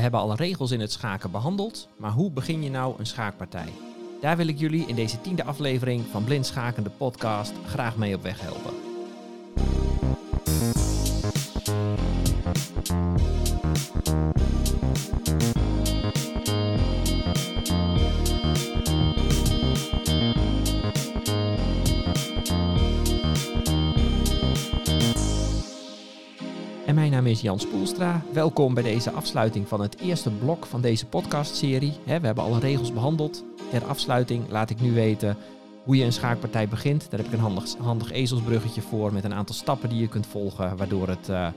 hebben alle regels in het schaken behandeld, maar hoe begin je nou een schaakpartij? Daar wil ik jullie in deze tiende aflevering van Blind Schaken de podcast graag mee op weg helpen. Is Jan. Welkom bij deze afsluiting van het eerste blok van deze podcastserie. We hebben alle regels behandeld. Ter afsluiting laat ik nu weten hoe je een schaakpartij begint. Daar heb ik een handig, ezelsbruggetje voor met een aantal stappen die je kunt volgen, waardoor het eh,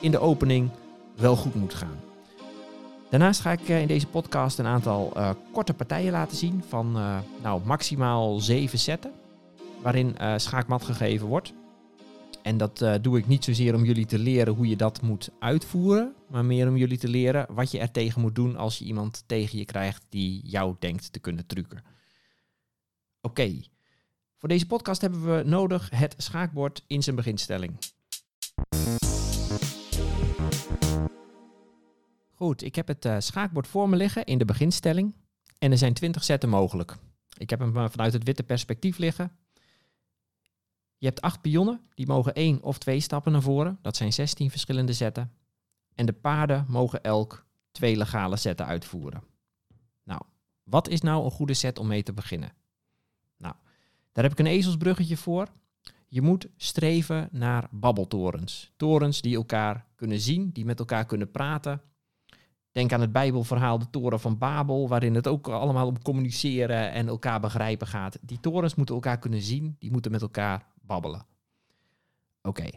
in de opening wel goed moet gaan. Daarnaast ga ik eh, in deze podcast een aantal eh, korte partijen laten zien van nou, maximaal zeven setten, waarin schaakmat gegeven wordt. En dat eh, doe ik niet zozeer om jullie te leren hoe je dat moet uitvoeren, maar meer om jullie te leren wat je er tegen moet doen als je iemand tegen je krijgt die jou denkt te kunnen trucken. Oké, voor deze podcast hebben we nodig het schaakbord in zijn beginstelling. Goed, ik heb het eh, schaakbord voor me liggen in de beginstelling en er zijn 20 zetten mogelijk. Ik heb hem eh, vanuit het witte perspectief liggen. Je hebt acht pionnen, die mogen één of twee stappen naar voren. Dat zijn 16 verschillende zetten. En de paarden mogen elk twee legale zetten uitvoeren. Nou, wat is nou een goede set om mee te beginnen? Nou, daar heb ik een ezelsbruggetje voor. Je moet streven naar babbeltorens. Torens die elkaar kunnen zien, die met elkaar kunnen praten. Denk aan het Bijbelverhaal, de toren van Babel, waarin het ook allemaal om communiceren en elkaar begrijpen gaat. Die torens moeten elkaar kunnen zien, die moeten met elkaar babbelen. Oké.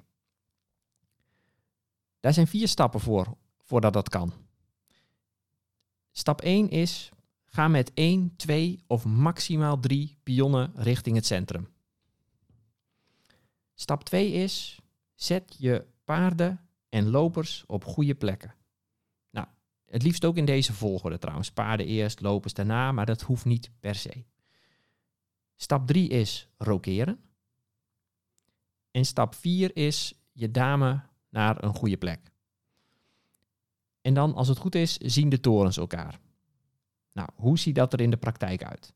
Daar zijn vier stappen voor, voordat dat kan. Stap 1 is, ga met 1, 2 of maximaal 3 pionnen richting het centrum. Stap 2 is, zet je paarden en lopers op goede plekken. Nou, het liefst ook in deze volgorde trouwens. Paarden eerst, lopers daarna, maar dat hoeft niet per se. Stap 3 is rokeren. En stap 4 is je dame naar een goede plek. En dan, als het goed is, zien de torens elkaar. Nou, hoe ziet dat er in de praktijk uit?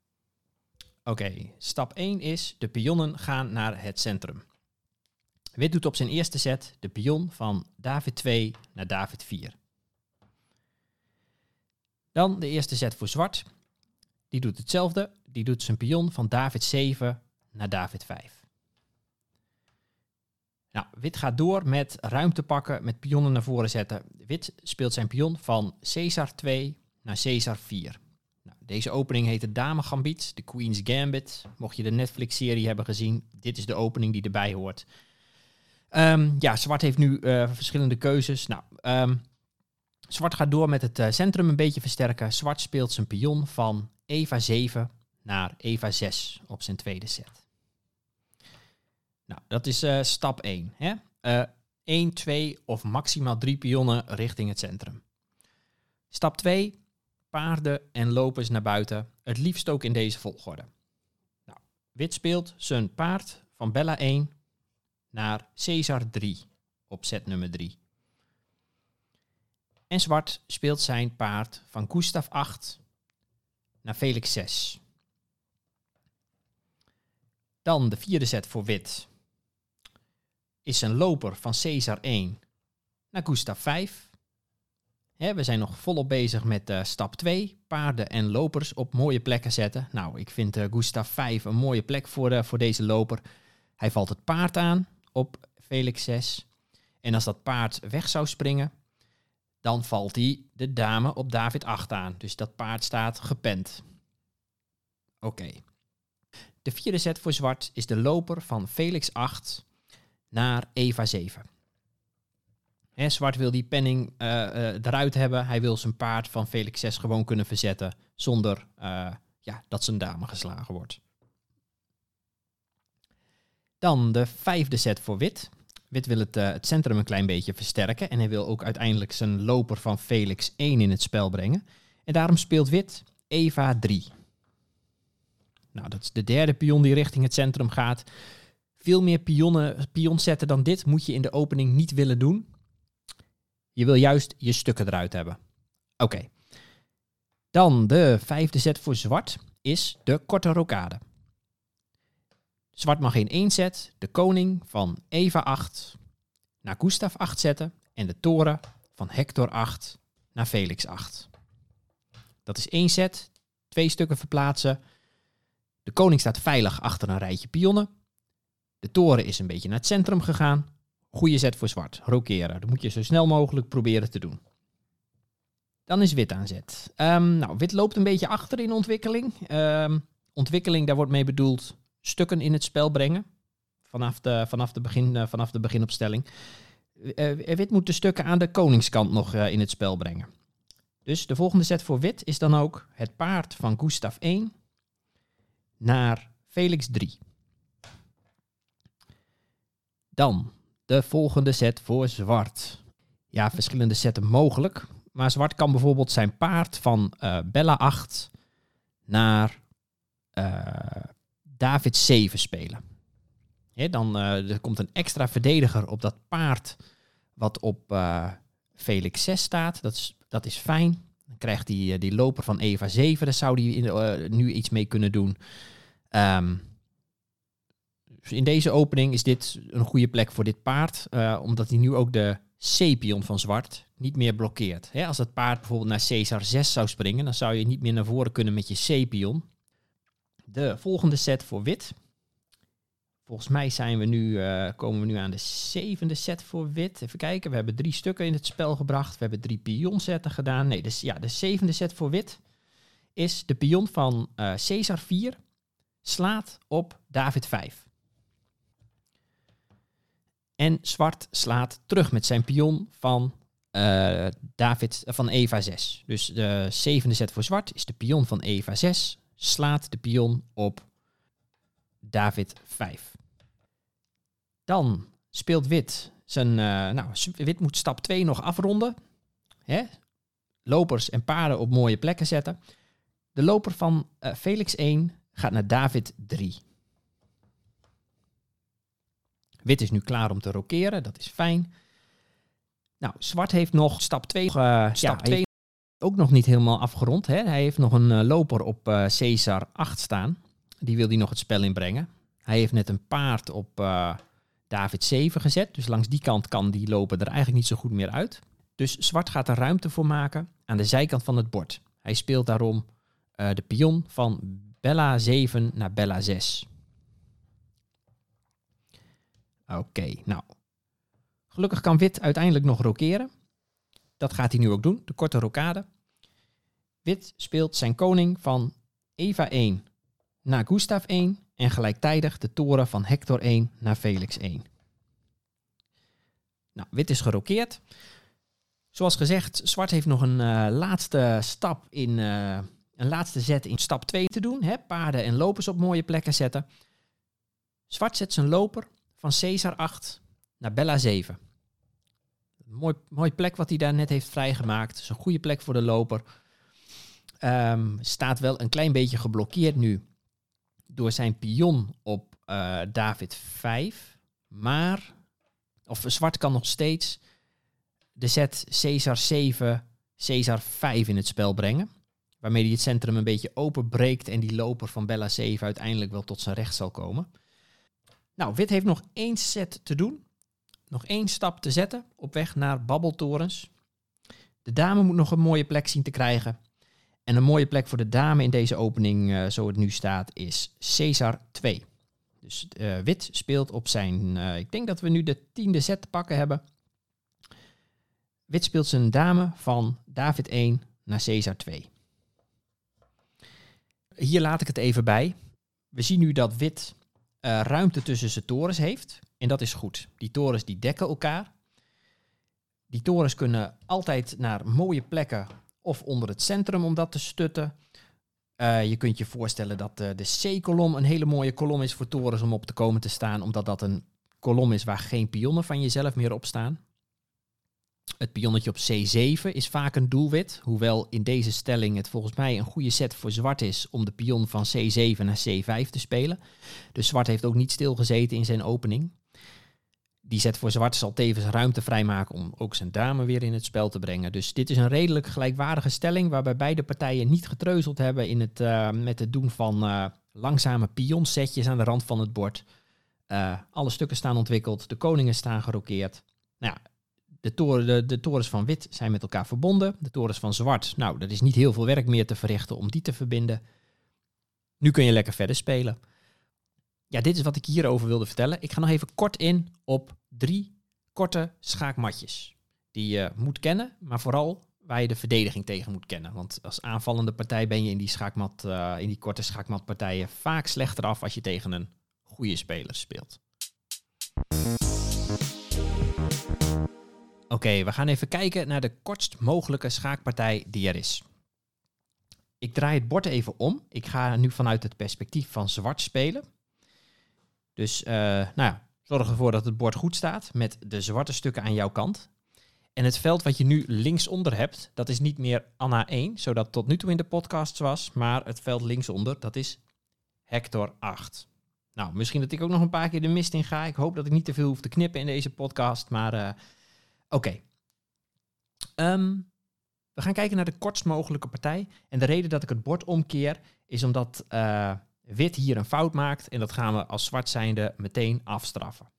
Oké, stap 1 is de pionnen gaan naar het centrum. Wit doet op zijn eerste set de pion van David 2 naar David 4. Dan de eerste set voor zwart. Die doet hetzelfde. Die doet zijn pion van David 7 naar David 5. Nou, wit gaat door met ruimte pakken, met pionnen naar voren zetten. Wit speelt zijn pion van Caesar 2 naar Caesar 4. Nou, deze opening heet de Dame Gambit, de Queen's Gambit. Mocht je de Netflix-serie hebben gezien, dit is de opening die erbij hoort. Ehm, ja, zwart heeft nu eh, verschillende keuzes. Nou, ehm, zwart gaat door met het eh, centrum een beetje versterken. Zwart speelt zijn pion van Eva 7 naar Eva 6 op zijn tweede set. Nou, dat is eh, stap 1. Hè? Eh 1, 2 of maximaal 3 pionnen richting het centrum. Stap 2, paarden en lopers naar buiten. Het liefst ook in deze volgorde. Nou, wit speelt zijn paard van Bella 1 naar Caesar 3 op set nummer 3. En zwart speelt zijn paard van Gustav 8 naar Felix 6. Dan de vierde set voor wit. Is een loper van Caesar 1 naar Gustav 5. Hè, we zijn nog volop bezig met uh, stap 2. Paarden en lopers op mooie plekken zetten. Nou, ik vind uh, Gustav 5 een mooie plek voor, uh, voor deze loper. Hij valt het paard aan op Felix 6. En als dat paard weg zou springen, dan valt hij de dame op David 8 aan. Dus dat paard staat gepend. Oké. De vierde set voor zwart is de loper van Felix 8 naar Eva 7. He, zwart wil die penning uh, uh, eruit hebben. Hij wil zijn paard van Felix 6 gewoon kunnen verzetten zonder uh, ja, dat zijn dame geslagen wordt. Dan de vijfde set voor wit. Wit wil het, het centrum een klein beetje versterken en hij wil ook uiteindelijk zijn loper van Felix 1 in het spel brengen. En daarom speelt wit Eva 3. Nou, dat is de derde pion die richting het centrum gaat. Veel meer pionnen, pions zetten dan dit moet je in de opening niet willen doen. Je wil juist je stukken eruit hebben. Oké. Dan de vijfde set voor zwart is de korte rokade. Zwart mag in één set de koning van Eva 8 naar Gustav 8 zetten en de toren van Hector 8 naar Felix 8. Dat is één set, twee stukken verplaatsen. De koning staat veilig achter een rijtje pionnen. De toren is een beetje naar het centrum gegaan. Goede zet voor zwart, rokeren. Dat moet je zo snel mogelijk proberen te doen. Dan is wit aan zet. Ehm, nou, wit loopt een beetje achter in ontwikkeling. Ehm, ontwikkeling, daar wordt mee bedoeld stukken in het spel brengen. Vanaf de, vanaf de, begin, uh, vanaf de beginopstelling. Uh, wit moet de stukken aan de koningskant nog in het spel brengen. Dus de volgende set voor wit is dan ook het paard van Gustav 1 naar Felix 3. Dan de volgende set voor zwart. Ja, verschillende setten mogelijk. Maar zwart kan bijvoorbeeld zijn paard van uh, Bella 8 naar uh, David 7 spelen. Dan uh, er komt een extra verdediger op dat paard wat op Felix 6 staat. Dat is, dat is fijn. Dan krijgt die, die loper van Eva 7, daar zou in, nu iets mee kunnen doen. Um, in deze opening is dit een goede plek voor dit paard, uh, omdat hij nu ook de C-pion van zwart niet meer blokkeert. Als het paard bijvoorbeeld naar Caesar 6 zou springen, dan zou je niet meer naar voren kunnen met je C-pion. De volgende set voor wit. Volgens mij zijn we nu, uh, komen we nu aan de zevende set voor wit. Even kijken, we hebben drie stukken in het spel gebracht. We hebben drie pionzetten gedaan. Nee, dus ja, de zevende set voor wit is de pion van uh, Caesar 4 slaat op David 5. En zwart slaat terug met zijn pion van uh, David van Eva 6. Dus de zevende set voor zwart is de pion van Eva 6. Slaat de pion op David 5. Dan speelt wit zijn. Uh, nou, wit moet stap 2 nog afronden. Hè? Lopers en paarden op mooie plekken zetten. De loper van uh, Felix 1 gaat naar David 3. Wit is nu klaar om te rokeren, dat is fijn. Nou, zwart heeft nog stap 2 uh, stap ja, ook nog niet helemaal afgerond. Hè? Hij heeft nog een uh, loper op uh, Caesar 8 staan. Die wil hij nog het spel inbrengen. Hij heeft net een paard op David 7 gezet. Dus langs die kant kan die loper er eigenlijk niet zo goed meer uit. Dus zwart gaat er ruimte voor maken aan de zijkant van het bord. Hij speelt daarom de pion van Bella 7 naar Bella 6. Oké, nou. Gelukkig kan wit uiteindelijk nog rokeren. Dat gaat hij nu ook doen, de korte rokade. Wit speelt zijn koning van Eva 1 naar Gustav 1 en gelijktijdig de toren van Hector 1 naar Felix 1. Nou, wit is gerokeerd. Zoals gezegd, zwart heeft nog een uh, laatste stap in, uh, een laatste zet in stap 2 te doen. Hè? Paarden en lopers op mooie plekken zetten. Zwart zet zijn loper van Caesar 8 naar Bella 7. Mooi, mooi plek wat hij daar net heeft vrijgemaakt. Is een goede plek voor de loper. Um, staat wel een klein beetje geblokkeerd nu door zijn pion op uh, David 5. Maar, of zwart kan nog steeds de zet Caesar 7, Caesar 5 in het spel brengen. Waarmee hij het centrum een beetje openbreekt en die loper van Bella 7 uiteindelijk wel tot zijn recht zal komen. Nou, wit heeft nog één set te doen. Nog één stap te zetten op weg naar babbeltorens. De dame moet nog een mooie plek zien te krijgen. En een mooie plek voor de dame in deze opening, uh, zo het nu staat, is Caesar 2. Dus uh, wit speelt op zijn, uh, ik denk dat we nu de tiende set te pakken hebben. Wit speelt zijn dame van David 1 naar Caesar 2. Hier laat ik het even bij. We zien nu dat wit uh, ruimte tussen zijn torens heeft. En dat is goed. Die torens die dekken elkaar. Die torens kunnen altijd naar mooie plekken of onder het centrum om dat te stutten. Uh, je kunt je voorstellen dat uh, de C-kolom een hele mooie kolom is voor torens om op te komen te staan, omdat dat een kolom is waar geen pionnen van jezelf meer op staan. Het pionnetje op C7 is vaak een doelwit, hoewel in deze stelling het volgens mij een goede set voor zwart is om de pion van C7 naar C5 te spelen. Dus zwart heeft ook niet stilgezeten in zijn opening. Die zet voor zwart zal tevens ruimte vrijmaken om ook zijn dame weer in het spel te brengen. Dus dit is een redelijk gelijkwaardige stelling waarbij beide partijen niet getreuzeld hebben in het, uh, met het doen van uh, langzame pionsetjes aan de rand van het bord. Uh, alle stukken staan ontwikkeld, de koningen staan gerokeerd. Nou ja, de, toren, de, torens van wit zijn met elkaar verbonden. De torens van zwart, nou, er is niet heel veel werk meer te verrichten om die te verbinden. Nu kun je lekker verder spelen. Ja, dit is wat ik hierover wilde vertellen. Ik ga nog even kort in op drie korte schaakmatjes. Die je moet kennen, maar vooral waar je de verdediging tegen moet kennen. Want als aanvallende partij ben je in die, schaakmat, uh, in die korte schaakmatpartijen vaak slechter af als je tegen een goede speler speelt. Oké, we gaan even kijken naar de kortst mogelijke schaakpartij die er is. Ik draai het bord even om. Ik ga nu vanuit het perspectief van zwart spelen. Dus uh, nou ja, zorg ervoor dat het bord goed staat met de zwarte stukken aan jouw kant. En het veld wat je nu linksonder hebt, dat is niet meer Anna 1, zodat tot nu toe in de podcast was, maar het veld linksonder, dat is Hector 8. Nou, misschien dat ik ook nog een paar keer de mist in ga. Ik hoop dat ik niet te veel hoef te knippen in deze podcast, maar uh, oké. Um, we gaan kijken naar de kortst mogelijke partij. En de reden dat ik het bord omkeer, is omdat uh, wit hier een fout maakt. En dat gaan we als zwart zijnde meteen afstraffen.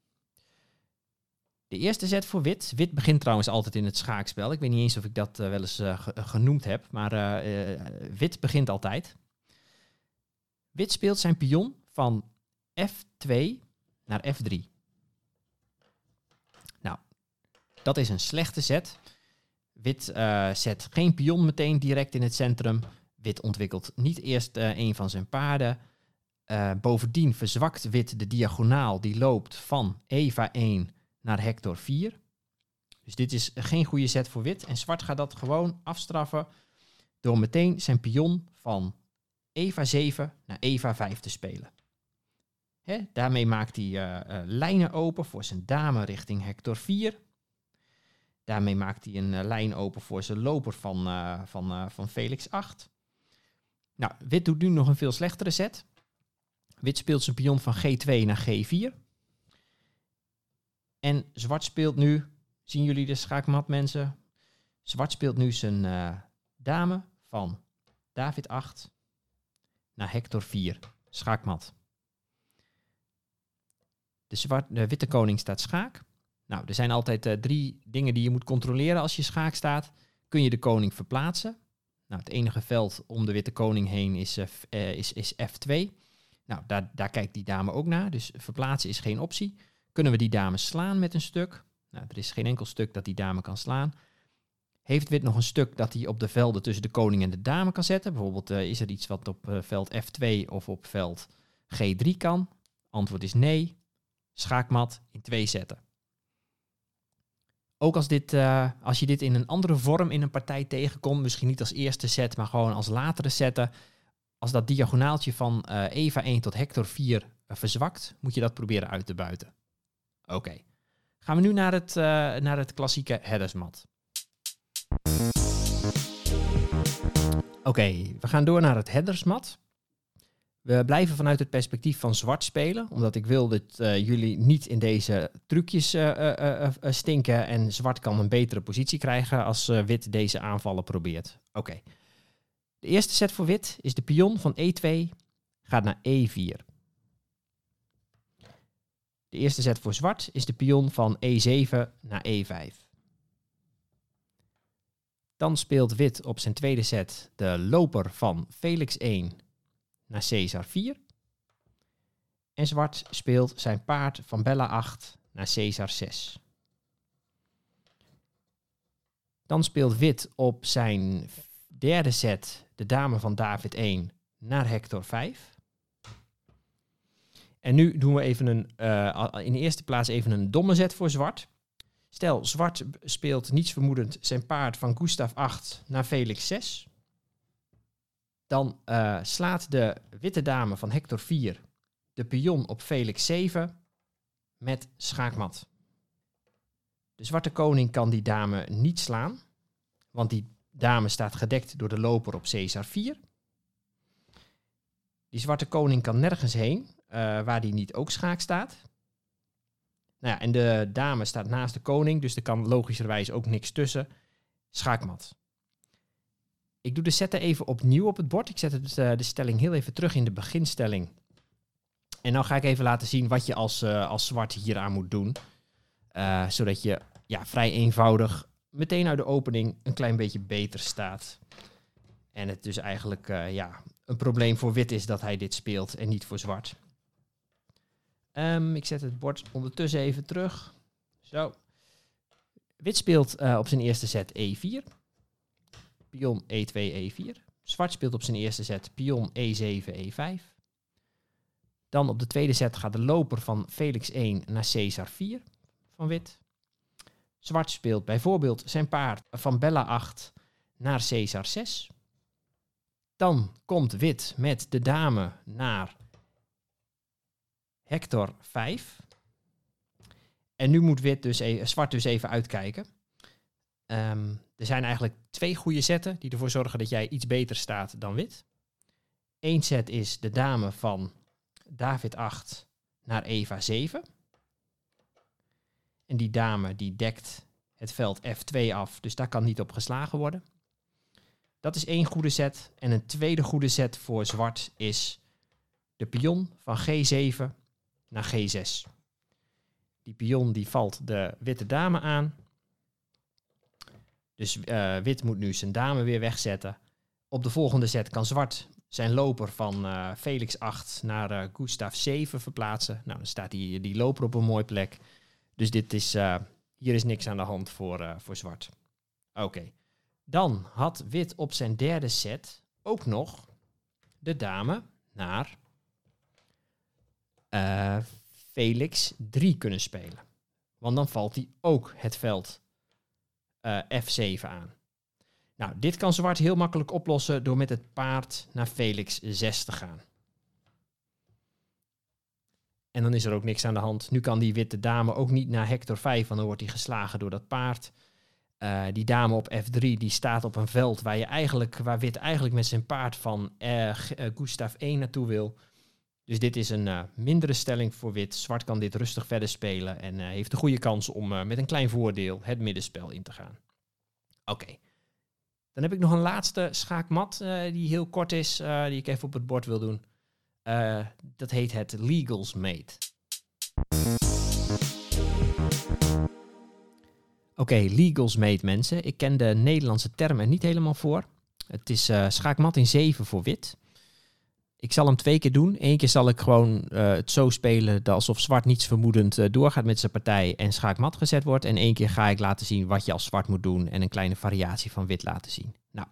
De eerste zet voor wit. Wit begint trouwens altijd in het schaakspel. Ik weet niet eens of ik dat uh, wel eens uh, genoemd heb, maar wit begint altijd. Wit speelt zijn pion van F2 naar F3. Nou, dat is een slechte zet. Wit zet geen pion meteen direct in het centrum. Wit ontwikkelt niet eerst een van zijn paarden. bovendien verzwakt wit de diagonaal die loopt van Eva 1 naar Hector 4. Dus dit is geen goede set voor wit. En zwart gaat dat gewoon afstraffen door meteen zijn pion van Eva 7 naar Eva 5 te spelen. Daarmee maakt hij lijnen open voor zijn dame richting Hector 4. Daarmee maakt hij een uh, lijn open voor zijn loper van, van, van Felix 8. Nou, wit doet nu nog een veel slechtere set. Wit speelt zijn pion van G2 naar G4. En zwart speelt nu, zien jullie de schaakmat mensen? Zwart speelt nu zijn dame van David 8 naar Hector 4, schaakmat. De, zwart, de witte koning staat schaak. Nou, er zijn altijd uh, drie dingen die je moet controleren als je schaak staat. Kun je de koning verplaatsen? Nou, het enige veld om de witte koning heen is, uh, is, is F2. Nou, daar, daar kijkt die dame ook naar. Dus verplaatsen is geen optie. Kunnen we die dame slaan met een stuk? Nou, er is geen enkel stuk dat die dame kan slaan. Heeft wit nog een stuk dat hij op de velden tussen de koning en de dame kan zetten? Bijvoorbeeld is er iets wat op veld F2 of op veld G3 kan? Antwoord is nee. Schaakmat in twee zetten. Ook als, dit, uh, als je dit in een andere vorm in een partij tegenkomt, misschien niet als eerste set, maar gewoon als latere zetten. Als dat diagonaaltje van Eva 1 tot Hector 4 verzwakt, moet je dat proberen uit te buiten. Oké. Gaan we nu naar het, uh, naar het klassieke headersmat. Oké, we gaan door naar het headersmat. We blijven vanuit het perspectief van zwart spelen, omdat ik wil dat uh, jullie niet in deze trucjes uh, stinken en zwart kan een betere positie krijgen als wit deze aanvallen probeert. Oké. De eerste set voor wit is de pion van E2 gaat naar E4. De eerste zet voor zwart is de pion van E7 naar E5. Dan speelt wit op zijn tweede set de loper van Felix 1 naar Caesar 4. En zwart speelt zijn paard van Bella 8 naar Caesar 6. Dan speelt wit op zijn derde set de dame van David 1 naar Hector 5. En nu doen we even een, uh, in de eerste plaats even een domme zet voor zwart. Stel, zwart speelt niets vermoedend zijn paard van Gustav 8 naar Felix 6. Dan uh, slaat de witte dame van Hector 4 de pion op Felix 7 met schaakmat. De zwarte koning kan die dame niet slaan, want die dame staat gedekt door de loper op Caesar 4. Die zwarte koning kan nergens heen, uh, waar die niet ook schaak staat. Nou ja, en de dame staat naast de koning, dus er kan logischerwijs ook niks tussen. Schaakmat. Ik doe de zetten even opnieuw op het bord. Ik zet het, uh, de stelling heel even terug in de beginstelling. En dan ga ik even laten zien wat je als, uh, als zwart hier aan moet doen. Uh, zodat je ja, vrij eenvoudig meteen uit de opening een klein beetje beter staat. En het dus eigenlijk ja, een probleem voor wit is dat hij dit speelt en niet voor zwart. Um, ik zet het bord ondertussen even terug. Zo. Wit speelt op zijn eerste set E4. Pion E2, E4. Zwart speelt op zijn eerste set pion E7, E5. Dan op de tweede set gaat de loper van Felix 1 naar Caesar 4 van wit. Zwart speelt bijvoorbeeld zijn paard van Bella 8 naar Caesar 6. Dan komt wit met de dame naar Hector 5. En nu moet wit dus e zwart dus even uitkijken. Um, er zijn eigenlijk twee goede zetten die ervoor zorgen dat jij iets beter staat dan wit. Eén set is de dame van David 8 naar Eva 7. En die dame die dekt het veld F2 af, dus daar kan niet op geslagen worden. Dat is één goede set. En een tweede goede set voor zwart is de pion van G7 naar G6. Die pion die valt de witte dame aan. Dus uh, wit moet nu zijn dame weer wegzetten. Op de volgende set kan zwart zijn loper van uh, Felix 8 naar uh, Gustav 7 verplaatsen. Nou, dan staat die, die loper op een mooie plek. Dus dit is, hier is niks aan de hand voor, voor zwart. Oké. Dan had wit op zijn derde set ook nog de dame naar Felix 3 kunnen spelen. Want dan valt hij ook het veld uh, F7 aan. Nou, dit kan zwart heel makkelijk oplossen door met het paard naar Felix 6 te gaan. En dan is er ook niks aan de hand. Nu kan die witte dame ook niet naar Hector 5, want dan wordt hij geslagen door dat paard. Uh, die dame op F3 die staat op een veld waar, je eigenlijk, waar wit eigenlijk met zijn paard van uh, Gustav 1 naartoe wil. Dus dit is een mindere stelling voor wit. Zwart kan dit rustig verder spelen en heeft de goede kans om met een klein voordeel het middenspel in te gaan. Oké. Dan heb ik nog een laatste schaakmat die heel kort is, die ik even op het bord wil doen. dat heet het Legals Mate. Oké, Legals Mate mensen. Ik ken de Nederlandse term er niet helemaal voor. Het is schaakmat in 7 voor wit. Ik zal hem twee keer doen. Eén keer zal ik gewoon uh, het zo spelen dat alsof zwart niets vermoedend uh, doorgaat met zijn partij en schaakmat gezet wordt. En één keer ga ik laten zien wat je als zwart moet doen en een kleine variatie van wit laten zien. Nou,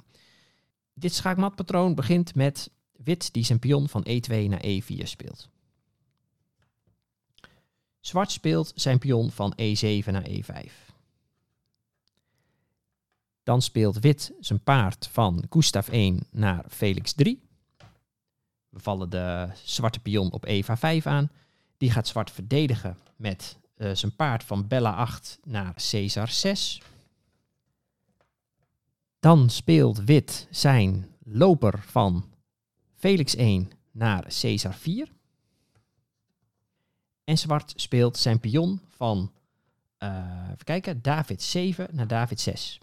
dit schaakmatpatroon begint met wit die zijn pion van E2 naar E4 speelt. Zwart speelt zijn pion van E7 naar E5. Dan speelt wit zijn paard van Gustav 1 naar Felix 3. We vallen de zwarte pion op Eva 5 aan. Die gaat zwart verdedigen met uh, zijn paard van Bella 8 naar Caesar 6. Dan speelt wit zijn loper van Felix 1 naar Caesar 4. En zwart speelt zijn pion van uh, even kijken, David 7 naar David 6.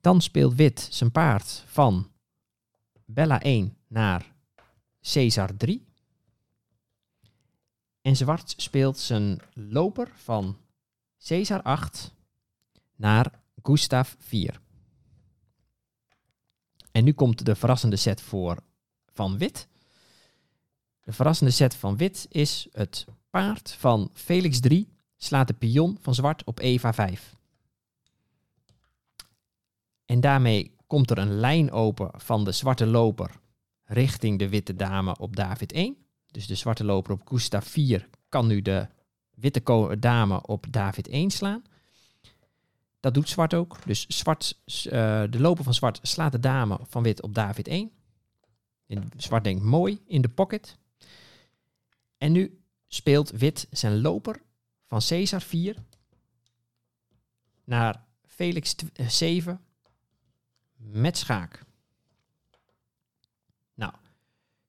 Dan speelt wit zijn paard van Bella 1 naar Caesar 3. En zwart speelt zijn loper van Caesar 8 naar Gustav 4. En nu komt de verrassende set voor van wit. De verrassende set van wit is het paard van Felix 3 slaat de pion van zwart op Eva 5. En daarmee komt er een lijn open van de zwarte loper richting de witte dame op David 1. Dus de zwarte loper op Gustav 4 kan nu de witte dame op David 1 slaan. Dat doet zwart ook. Dus zwart, uh, de loper van zwart slaat de dame van wit op David 1. En zwart denkt mooi in de pocket. En nu speelt wit zijn loper van Caesar 4 naar Felix 7 eh, met schaak. Nou,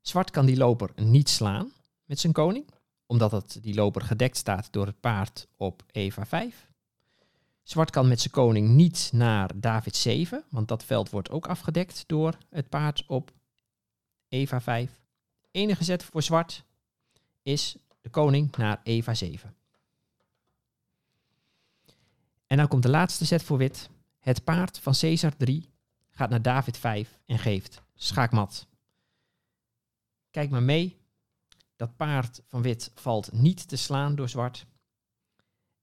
zwart kan die loper niet slaan met zijn koning. omdat het, die loper gedekt staat door het paard op Eva 5. Zwart kan met zijn koning niet naar David 7, want dat veld wordt ook afgedekt door het paard op Eva 5. Enige zet voor zwart is de koning naar Eva 7. En dan komt de laatste zet voor wit. Het paard van Caesar 3 gaat naar David 5 en geeft schaakmat. Kijk maar mee. Dat paard van wit valt niet te slaan door zwart.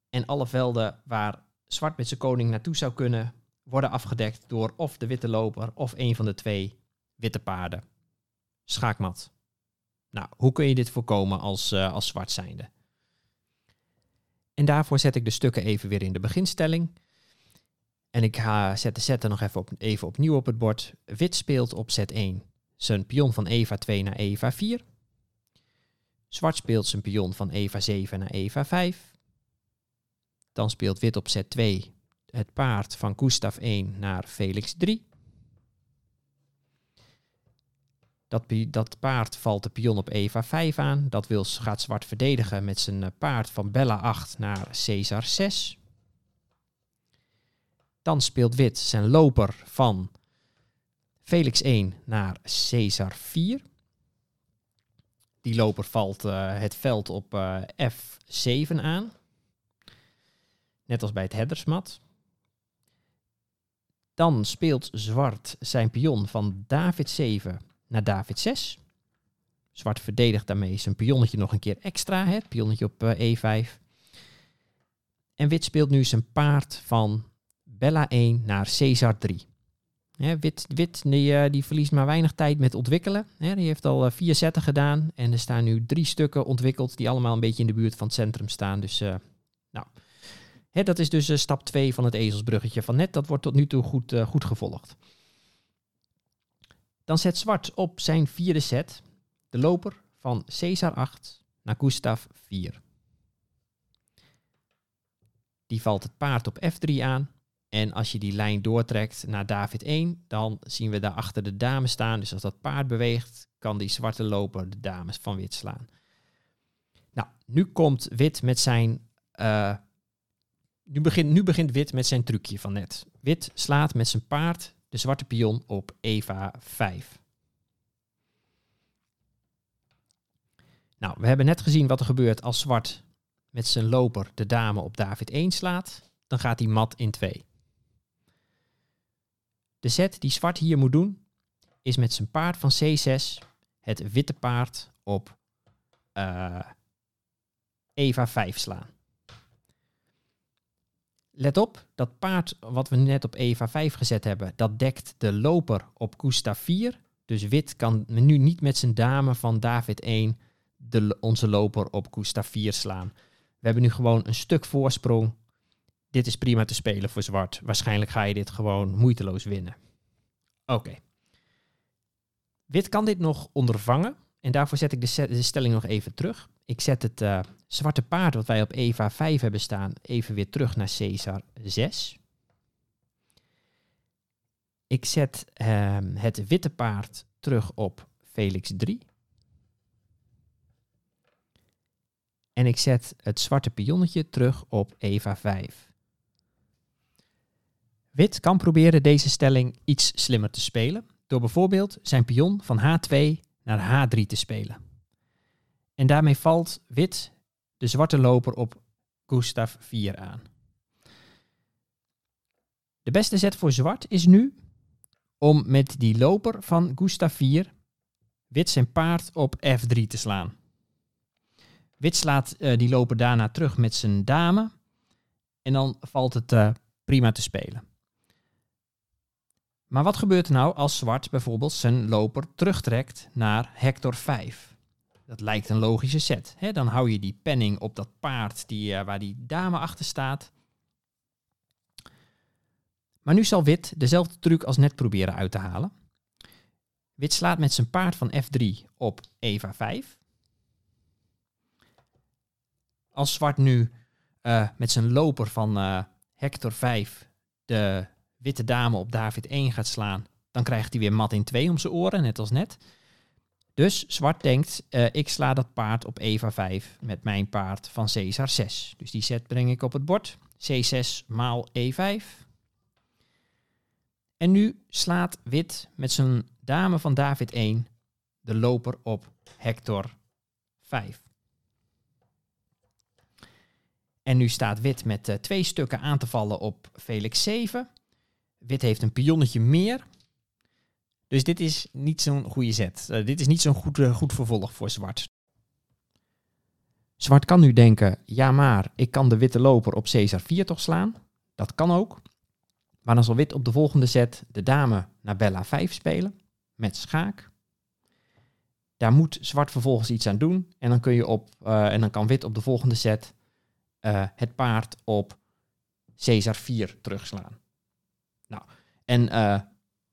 En alle velden waar zwart met zijn koning naartoe zou kunnen, worden afgedekt door of de witte loper of een van de twee witte paarden. Schaakmat. Nou, hoe kun je dit voorkomen als, uh, als zwart zijnde? En daarvoor zet ik de stukken even weer in de beginstelling. En ik ga, zet de zetten nog even, op, even opnieuw op het bord. Wit speelt op zet 1 zijn pion van Eva 2 naar Eva 4. Zwart speelt zijn pion van Eva 7 naar Eva 5. Dan speelt wit op zet 2 het paard van Gustav 1 naar Felix 3. Dat, dat, paard valt de pion op Eva 5 aan. Dat wil, gaat zwart verdedigen met zijn eh, paard van Bella 8 naar Caesar 6. Dan speelt wit zijn loper van Felix 1 naar Caesar 4. Die loper valt uh, het veld op uh, F7 aan. Net als bij het headersmat. Dan speelt zwart zijn pion van David 7 naar David 6. Zwart verdedigt daarmee zijn pionnetje nog een keer extra, het pionnetje op uh, E5. En wit speelt nu zijn paard van Bella 1 naar Caesar 3 wit wit die, uh, die verliest maar weinig tijd met ontwikkelen. die heeft al uh, vier zetten gedaan. En er staan nu drie stukken ontwikkeld die allemaal een beetje in de buurt van het centrum staan. Dus uh, nou, dat is dus stap 2 van het ezelsbruggetje van net. Dat wordt tot nu toe goed, goed gevolgd. Dan zet zwart op zijn vierde set de loper van Caesar 8 naar Gustav 4. Die valt het paard op F3 aan en als je die lijn doortrekt naar David 1, dan zien we daar achter de dame staan. Dus als dat paard beweegt, kan die zwarte loper de dames van wit slaan. Nou, nu komt wit met zijn. Uh, nu, begint, nu begint wit met zijn trucje van net. Wit slaat met zijn paard de zwarte pion op Eva 5. Nou, we hebben net gezien wat er gebeurt als zwart met zijn loper de dame op David 1 slaat. Dan gaat hij mat in 2. De zet die zwart hier moet doen, is met zijn paard van C6 het witte paard op uh, Eva 5 slaan. Let op, dat paard wat we net op Eva 5 gezet hebben, dat dekt de loper op Gustav 4. Dus wit kan nu niet met zijn dame van David 1 de, onze loper op Gustav 4 slaan. We hebben nu gewoon een stuk voorsprong dit is prima te spelen voor zwart. Waarschijnlijk ga je dit gewoon moeiteloos winnen. Oké. Wit kan dit nog ondervangen. En daarvoor zet ik de, de stelling nog even terug. Ik zet het uh, zwarte paard wat wij op Eva 5 hebben staan even weer terug naar Caesar 6. Ik zet uh, het witte paard terug op Felix 3. En ik zet het zwarte pionnetje terug op Eva 5. Wit kan proberen deze stelling iets slimmer te spelen door bijvoorbeeld zijn pion van H2 naar H3 te spelen. En daarmee valt wit de zwarte loper op Gustav 4 aan. De beste zet voor zwart is nu om met die loper van Gustav 4 wit zijn paard op F3 te slaan. Wit slaat uh, die loper daarna terug met zijn dame en dan valt het uh, prima te spelen. Maar wat gebeurt er nou als zwart bijvoorbeeld zijn loper terugtrekt naar hector 5? Dat lijkt een logische set. Hè? Dan hou je die penning op dat paard die, uh, waar die dame achter staat. Maar nu zal wit dezelfde truc als net proberen uit te halen. Wit slaat met zijn paard van f3 op eva 5. Als zwart nu uh, met zijn loper van uh, hector 5 de witte dame op David 1 gaat slaan, dan krijgt hij weer mat in 2 om zijn oren, net als net. Dus zwart denkt, eh, ik sla dat paard op Eva 5 met mijn paard van Caesar 6. Dus die set breng ik op het bord. C6 maal E5. En nu slaat wit met zijn dame van David 1 de loper op Hector 5. En nu staat wit met uh, twee stukken aan te vallen op Felix 7. Wit heeft een pionnetje meer. Dus dit is niet zo'n goede zet. Uh, dit is niet zo'n goed, uh, goed vervolg voor zwart. Zwart kan nu denken, ja maar, ik kan de witte loper op Caesar 4 toch slaan? Dat kan ook. Maar dan zal wit op de volgende set de dame naar Bella 5 spelen, met schaak. Daar moet zwart vervolgens iets aan doen. En dan, kun je op, uh, en dan kan wit op de volgende set het paard op Caesar 4 terugslaan. Nou, en uh,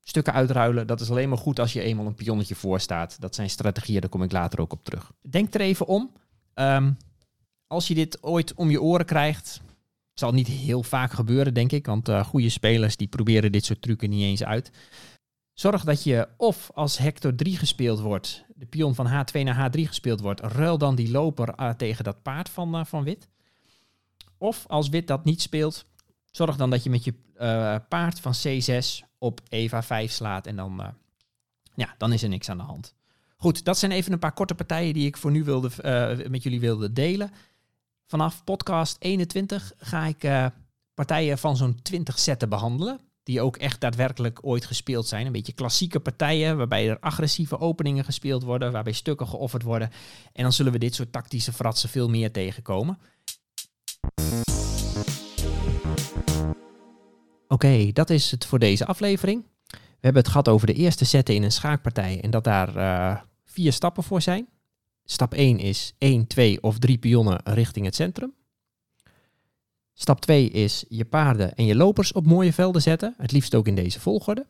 stukken uitruilen, dat is alleen maar goed als je eenmaal een pionnetje voor staat. Dat zijn strategieën, daar kom ik later ook op terug. Denk er even om. Um, als je dit ooit om je oren krijgt, zal niet heel vaak gebeuren, denk ik, want uh, goede spelers die proberen dit soort trucken niet eens uit. Zorg dat je of als Hector 3 gespeeld wordt, de pion van H2 naar H3 gespeeld wordt, ruil dan die loper uh, tegen dat paard van, van wit. Of als wit dat niet speelt, zorg dan dat je met je uh, paard van C6 op Eva 5 slaat en dan, ja, dan is er niks aan de hand. Goed, dat zijn even een paar korte partijen die ik voor nu wilde, met jullie wilde delen. Vanaf podcast 21 ga ik partijen van zo'n 20 setten behandelen die ook echt daadwerkelijk ooit gespeeld zijn. Een beetje klassieke partijen waarbij er agressieve openingen gespeeld worden, waarbij stukken geofferd worden. En dan zullen we dit soort tactische fratsen veel meer tegenkomen. Okay, dat is het voor deze aflevering. We hebben het gehad over de eerste zetten in een schaakpartij en dat daar uh, vier stappen voor zijn. Stap 1 is 1, 2 of 3 pionnen richting het centrum. Stap 2 is je paarden en je lopers op mooie velden zetten, het liefst ook in deze volgorde.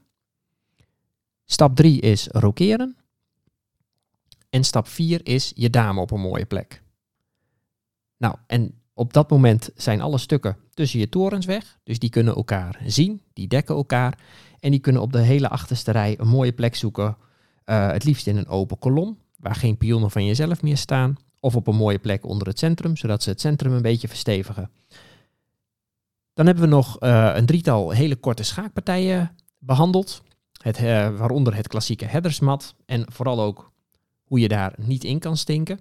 Stap 3 is rokeren. En stap 4 is je dame op een mooie plek. Nou, en op dat moment zijn alle stukken tussen je torens weg, dus die kunnen elkaar zien, die dekken elkaar en die kunnen op de hele achterste rij een mooie plek zoeken, uh, het liefst in een open kolom, waar geen pionnen van jezelf meer staan, of op een mooie plek onder het centrum, zodat ze het centrum een beetje verstevigen. Dan hebben we nog uh, een drietal hele korte schaakpartijen behandeld. Het, uh, waaronder het klassieke headersmat en vooral ook hoe je daar niet in kan stinken.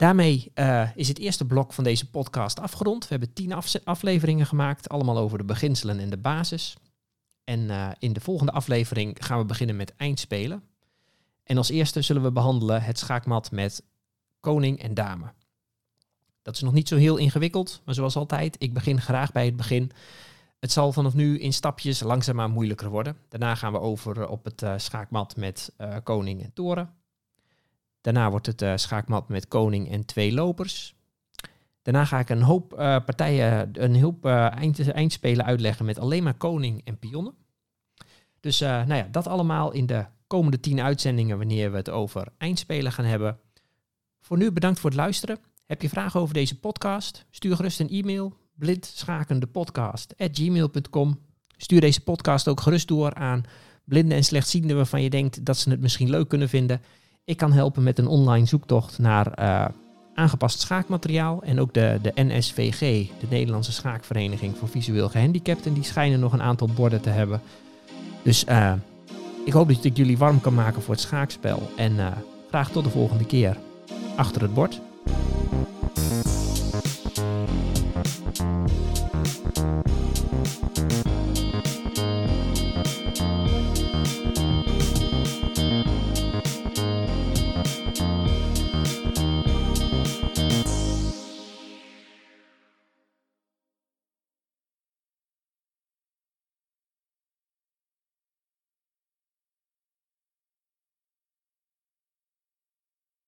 Daarmee uh, is het eerste blok van deze podcast afgerond. We hebben tien af afleveringen gemaakt, allemaal over de beginselen en de basis. En in de volgende aflevering gaan we beginnen met eindspelen. En als eerste zullen we behandelen het schaakmat met koning en dame. Dat is nog niet zo heel ingewikkeld, maar zoals altijd, ik begin graag bij het begin. Het zal vanaf nu in stapjes langzaamaan moeilijker worden. Daarna gaan we over op het uh, schaakmat met koning en toren. Daarna wordt het uh, schaakmat met koning en twee lopers. Daarna ga ik een hoop partijen, een hoop eind, eindspelen uitleggen met alleen maar koning en pionnen. Dus nou ja, dat allemaal in de komende tien uitzendingen wanneer we het over eindspelen gaan hebben. Voor nu bedankt voor het luisteren. Heb je vragen over deze podcast? Stuur gerust een e-mail blindschakendepodcast.gmail.com Stuur deze podcast ook gerust door aan blinden en slechtzienden waarvan je denkt dat ze het misschien leuk kunnen vinden. Ik kan helpen met een online zoektocht naar eh, aangepast schaakmateriaal. En ook de, de NSVG, de Nederlandse Schaakvereniging voor Visueel Gehandicapten, die schijnen nog een aantal borden te hebben. Dus eh, ik hoop dat ik jullie warm kan maken voor het schaakspel. En eh, graag tot de volgende keer. Achter het bord.